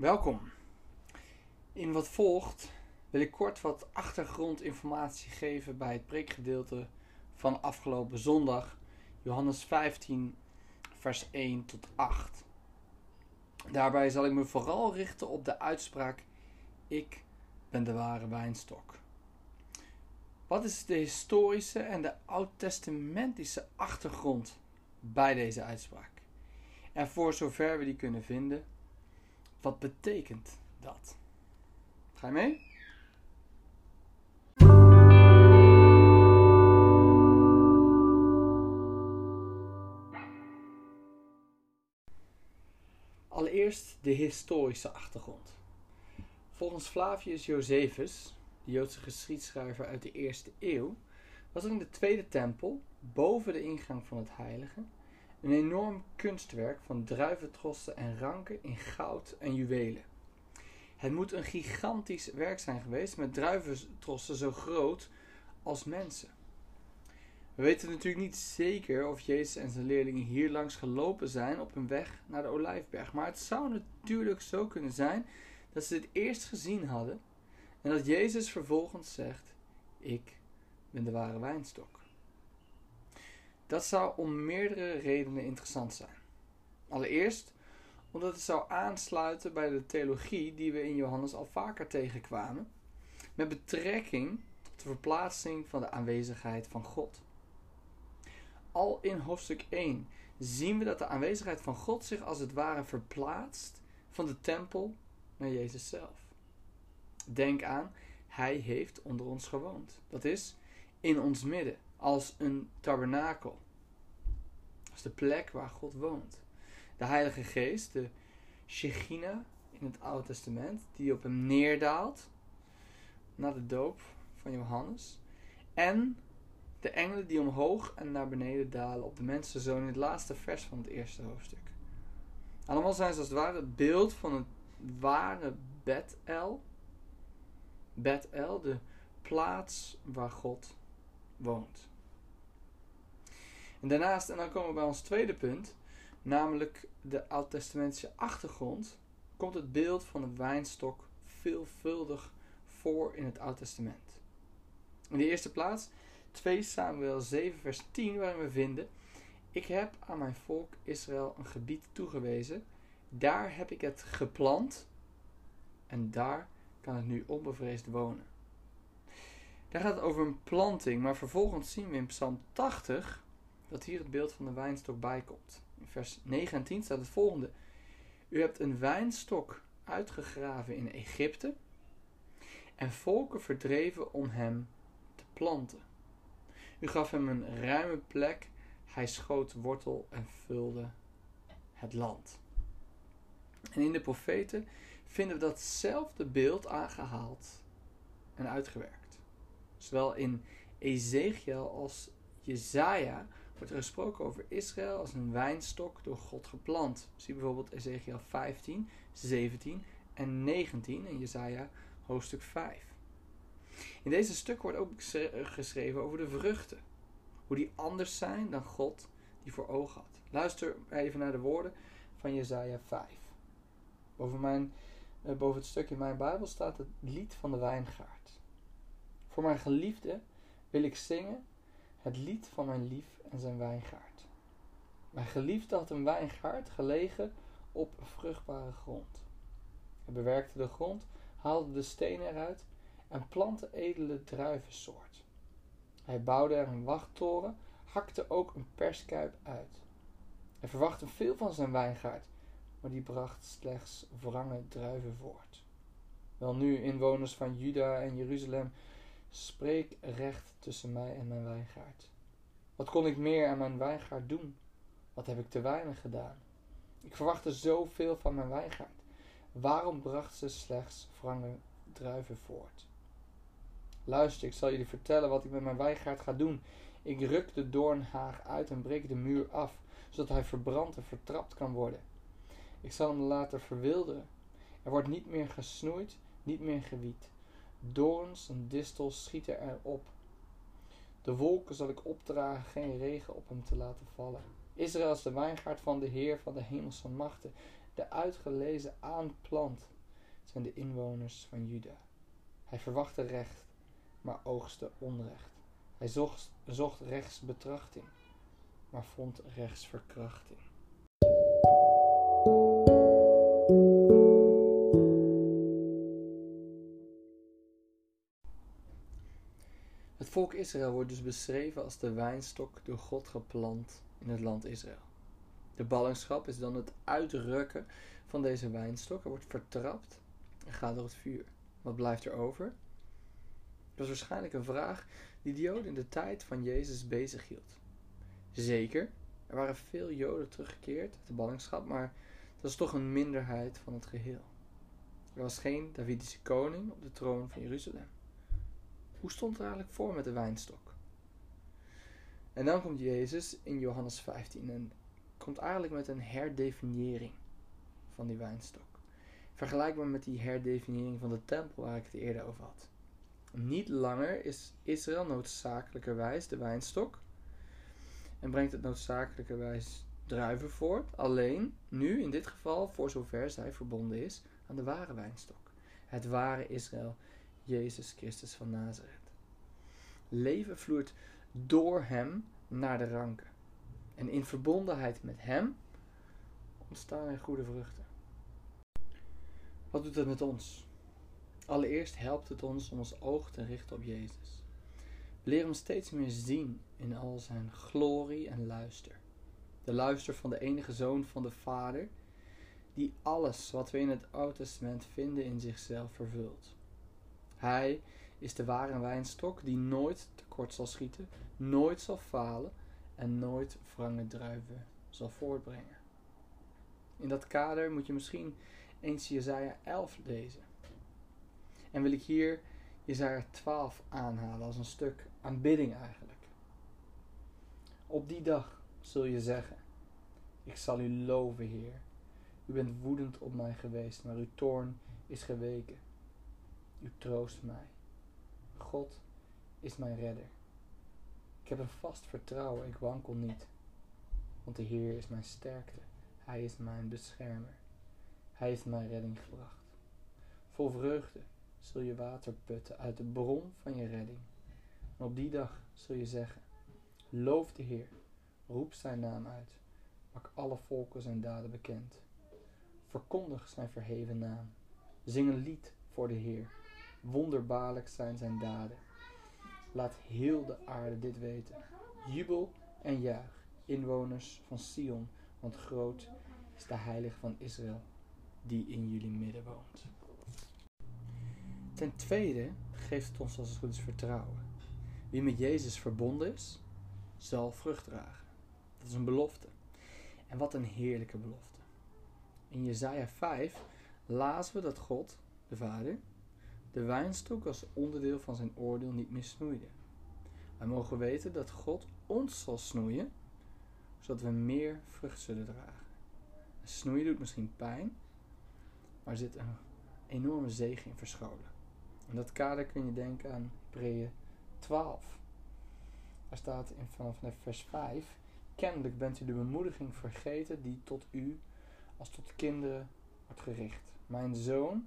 Welkom. In wat volgt wil ik kort wat achtergrondinformatie geven bij het preekgedeelte van afgelopen zondag, Johannes 15, vers 1 tot 8. Daarbij zal ik me vooral richten op de uitspraak: Ik ben de ware wijnstok. Wat is de historische en de oud-testamentische achtergrond bij deze uitspraak? En voor zover we die kunnen vinden, wat betekent dat? Ga je mee? Allereerst de historische achtergrond. Volgens Flavius Josephus, de Joodse geschiedschrijver uit de eerste eeuw, was er in de tweede tempel, boven de ingang van het heilige, een enorm kunstwerk van druiventrossen en ranken in goud en juwelen. Het moet een gigantisch werk zijn geweest met druiventrossen zo groot als mensen. We weten natuurlijk niet zeker of Jezus en zijn leerlingen hier langs gelopen zijn op hun weg naar de Olijfberg. Maar het zou natuurlijk zo kunnen zijn dat ze dit eerst gezien hadden en dat Jezus vervolgens zegt: Ik ben de ware wijnstok. Dat zou om meerdere redenen interessant zijn. Allereerst omdat het zou aansluiten bij de theologie die we in Johannes al vaker tegenkwamen, met betrekking tot de verplaatsing van de aanwezigheid van God. Al in hoofdstuk 1 zien we dat de aanwezigheid van God zich als het ware verplaatst van de tempel naar Jezus zelf. Denk aan, Hij heeft onder ons gewoond. Dat is in ons midden als een tabernakel. Als de plek waar God woont. De Heilige Geest, de Shechina in het Oude Testament, die op hem neerdaalt na de doop van Johannes. En de engelen die omhoog en naar beneden dalen op de mensenzoon in het laatste vers van het eerste hoofdstuk. Allemaal zijn ze als het ware het beeld van het ware Bethel. Bethel, de plaats waar God woont. En daarnaast, en dan komen we bij ons tweede punt, namelijk de oud-testamentische achtergrond, komt het beeld van de wijnstok veelvuldig voor in het Oud Testament. In de eerste plaats 2 Samuel 7 vers 10 waarin we vinden Ik heb aan mijn volk Israël een gebied toegewezen, daar heb ik het geplant en daar kan het nu onbevreesd wonen. Daar gaat het over een planting, maar vervolgens zien we in Psalm 80 dat hier het beeld van de wijnstok bij komt. In vers 9 en 10 staat het volgende: U hebt een wijnstok uitgegraven in Egypte en volken verdreven om hem te planten. U gaf hem een ruime plek, hij schoot wortel en vulde het land. En in de profeten vinden we datzelfde beeld aangehaald en uitgewerkt. Zowel in Ezekiel als Jezaja wordt er gesproken over Israël als een wijnstok door God geplant. Zie bijvoorbeeld Ezekiel 15, 17 en 19 in Jezaja hoofdstuk 5. In deze stuk wordt ook geschreven over de vruchten. Hoe die anders zijn dan God die voor ogen had. Luister even naar de woorden van Jezaja 5. Boven, mijn, eh, boven het stuk in mijn Bijbel staat het lied van de wijngaard. Voor mijn geliefde wil ik zingen het lied van mijn lief en zijn wijngaard. Mijn geliefde had een wijngaard gelegen op vruchtbare grond. Hij bewerkte de grond, haalde de stenen eruit en plantte edele druivensoort. Hij bouwde er een wachttoren, hakte ook een perskuip uit. Hij verwachtte veel van zijn wijngaard, maar die bracht slechts wrange druiven voort. Wel nu, inwoners van Juda en Jeruzalem, spreek recht tussen mij en mijn wijngaard. Wat kon ik meer aan mijn wijngaard doen? Wat heb ik te weinig gedaan? Ik verwachtte zoveel van mijn wijngaard. Waarom bracht ze slechts wrange druiven voort? Luister, ik zal jullie vertellen wat ik met mijn wijngaard ga doen. Ik ruk de doornhaag uit en breek de muur af, zodat hij verbrand en vertrapt kan worden. Ik zal hem laten verwilderen. Er wordt niet meer gesnoeid, niet meer gewiet. Doorns en distels schieten erop. De wolken zal ik opdragen geen regen op hem te laten vallen. Israël is de wijngaard van de Heer van de hemelse machten. de uitgelezen aanplant, zijn de inwoners van Juda. Hij verwachtte recht, maar oogste onrecht. Hij zocht, zocht rechtsbetrachting, maar vond rechtsverkrachting. Volk Israël wordt dus beschreven als de wijnstok door God geplant in het land Israël. De ballingschap is dan het uitrukken van deze wijnstok. Er wordt vertrapt en gaat door het vuur. Wat blijft er over? Dat is waarschijnlijk een vraag die de Joden in de tijd van Jezus bezig hield. Zeker, er waren veel Joden teruggekeerd uit de ballingschap, maar dat is toch een minderheid van het geheel. Er was geen Davidische koning op de troon van Jeruzalem. Hoe stond het eigenlijk voor met de wijnstok? En dan komt Jezus in Johannes 15 en komt eigenlijk met een herdefiniëring van die wijnstok. Vergelijkbaar met die herdefiniëring van de tempel waar ik het eerder over had. Niet langer is Israël noodzakelijkerwijs de wijnstok en brengt het noodzakelijkerwijs druiven voort. Alleen nu, in dit geval, voor zover zij verbonden is aan de ware wijnstok. Het ware Israël, Jezus Christus van Nazareth. Leven vloeit door hem naar de ranken. En in verbondenheid met hem ontstaan er goede vruchten. Wat doet dat met ons? Allereerst helpt het ons om ons oog te richten op Jezus. We leren hem steeds meer zien in al zijn glorie en luister. De luister van de enige zoon van de Vader, die alles wat we in het Oude Testament vinden in zichzelf vervult. Hij is de ware wijnstok die nooit tekort zal schieten, nooit zal falen en nooit wrange druiven zal voortbrengen. In dat kader moet je misschien eens Jezaja 11 lezen. En wil ik hier Jezaja 12 aanhalen als een stuk aanbidding eigenlijk. Op die dag zul je zeggen: Ik zal u loven, Heer. U bent woedend op mij geweest, maar uw toorn is geweken. U troost mij. God is mijn redder. Ik heb een vast vertrouwen, ik wankel niet. Want de Heer is mijn sterkte, Hij is mijn beschermer. Hij heeft mijn redding gebracht. Vol vreugde zul je water putten uit de bron van je redding. En op die dag zul je zeggen: Loof de Heer, roep zijn naam uit, maak alle volken zijn daden bekend. Verkondig zijn verheven naam. Zing een lied voor de Heer. Wonderbaarlijk zijn zijn daden. Laat heel de aarde dit weten. Jubel en juich, inwoners van Sion, want groot is de heilige van Israël die in jullie midden woont. Ten tweede geeft het ons als het goed is vertrouwen. Wie met Jezus verbonden is, zal vrucht dragen. Dat is een belofte. En wat een heerlijke belofte. In Jesaja 5 lazen we dat God, de Vader, de wijnstok als onderdeel van zijn oordeel niet meer snoeide. Wij mogen weten dat God ons zal snoeien, zodat we meer vrucht zullen dragen. Snoeien doet misschien pijn, maar er zit een enorme zegen in verscholen. In dat kader kun je denken aan Hebreeën 12. Daar staat in vanaf vers 5: Kennelijk bent u de bemoediging vergeten die tot u als tot kinderen wordt gericht. Mijn zoon,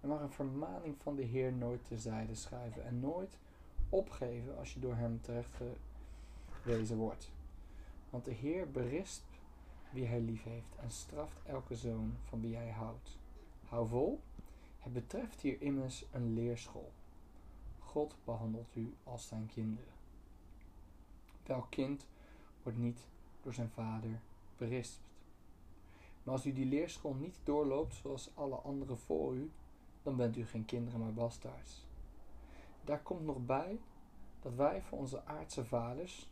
er mag een vermaning van de Heer nooit terzijde schuiven en nooit opgeven als je door hem terecht gewezen wordt. Want de Heer berispt wie hij lief heeft en straft elke zoon van wie hij houdt. Hou vol, het betreft hier immers een leerschool. God behandelt u als zijn kinderen. Welk kind wordt niet door zijn vader berispt? Maar als u die leerschool niet doorloopt zoals alle anderen voor u, dan bent u geen kinderen maar bastaards. Daar komt nog bij dat wij voor onze aardse vaders,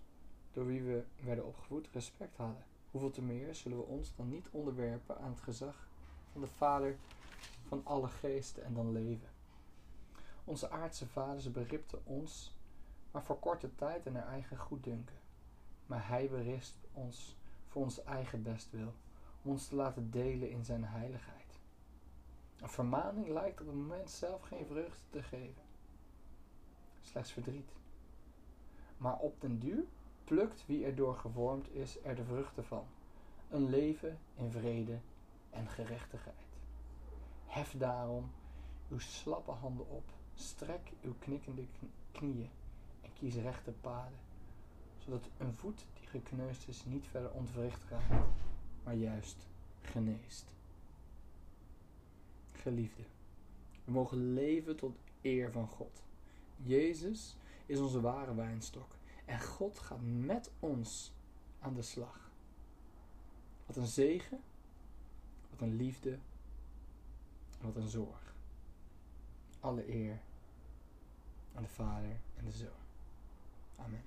door wie we werden opgevoed, respect hadden. Hoeveel te meer zullen we ons dan niet onderwerpen aan het gezag van de Vader van alle geesten en dan leven. Onze aardse vaders beripten ons, maar voor korte tijd en naar eigen goeddunken. Maar hij berispt ons voor ons eigen bestwil, om ons te laten delen in zijn heiligheid. Een vermaning lijkt op het moment zelf geen vreugde te geven, slechts verdriet. Maar op den duur plukt wie erdoor gevormd is er de vruchten van. Een leven in vrede en gerechtigheid. Hef daarom uw slappe handen op, strek uw knikkende knieën en kies rechte paden, zodat een voet die gekneusd is niet verder ontwricht raakt, maar juist geneest. Geliefde, we mogen leven tot eer van God. Jezus is onze ware wijnstok en God gaat met ons aan de slag. Wat een zegen, wat een liefde, wat een zorg. Alle eer aan de Vader en de Zoon. Amen.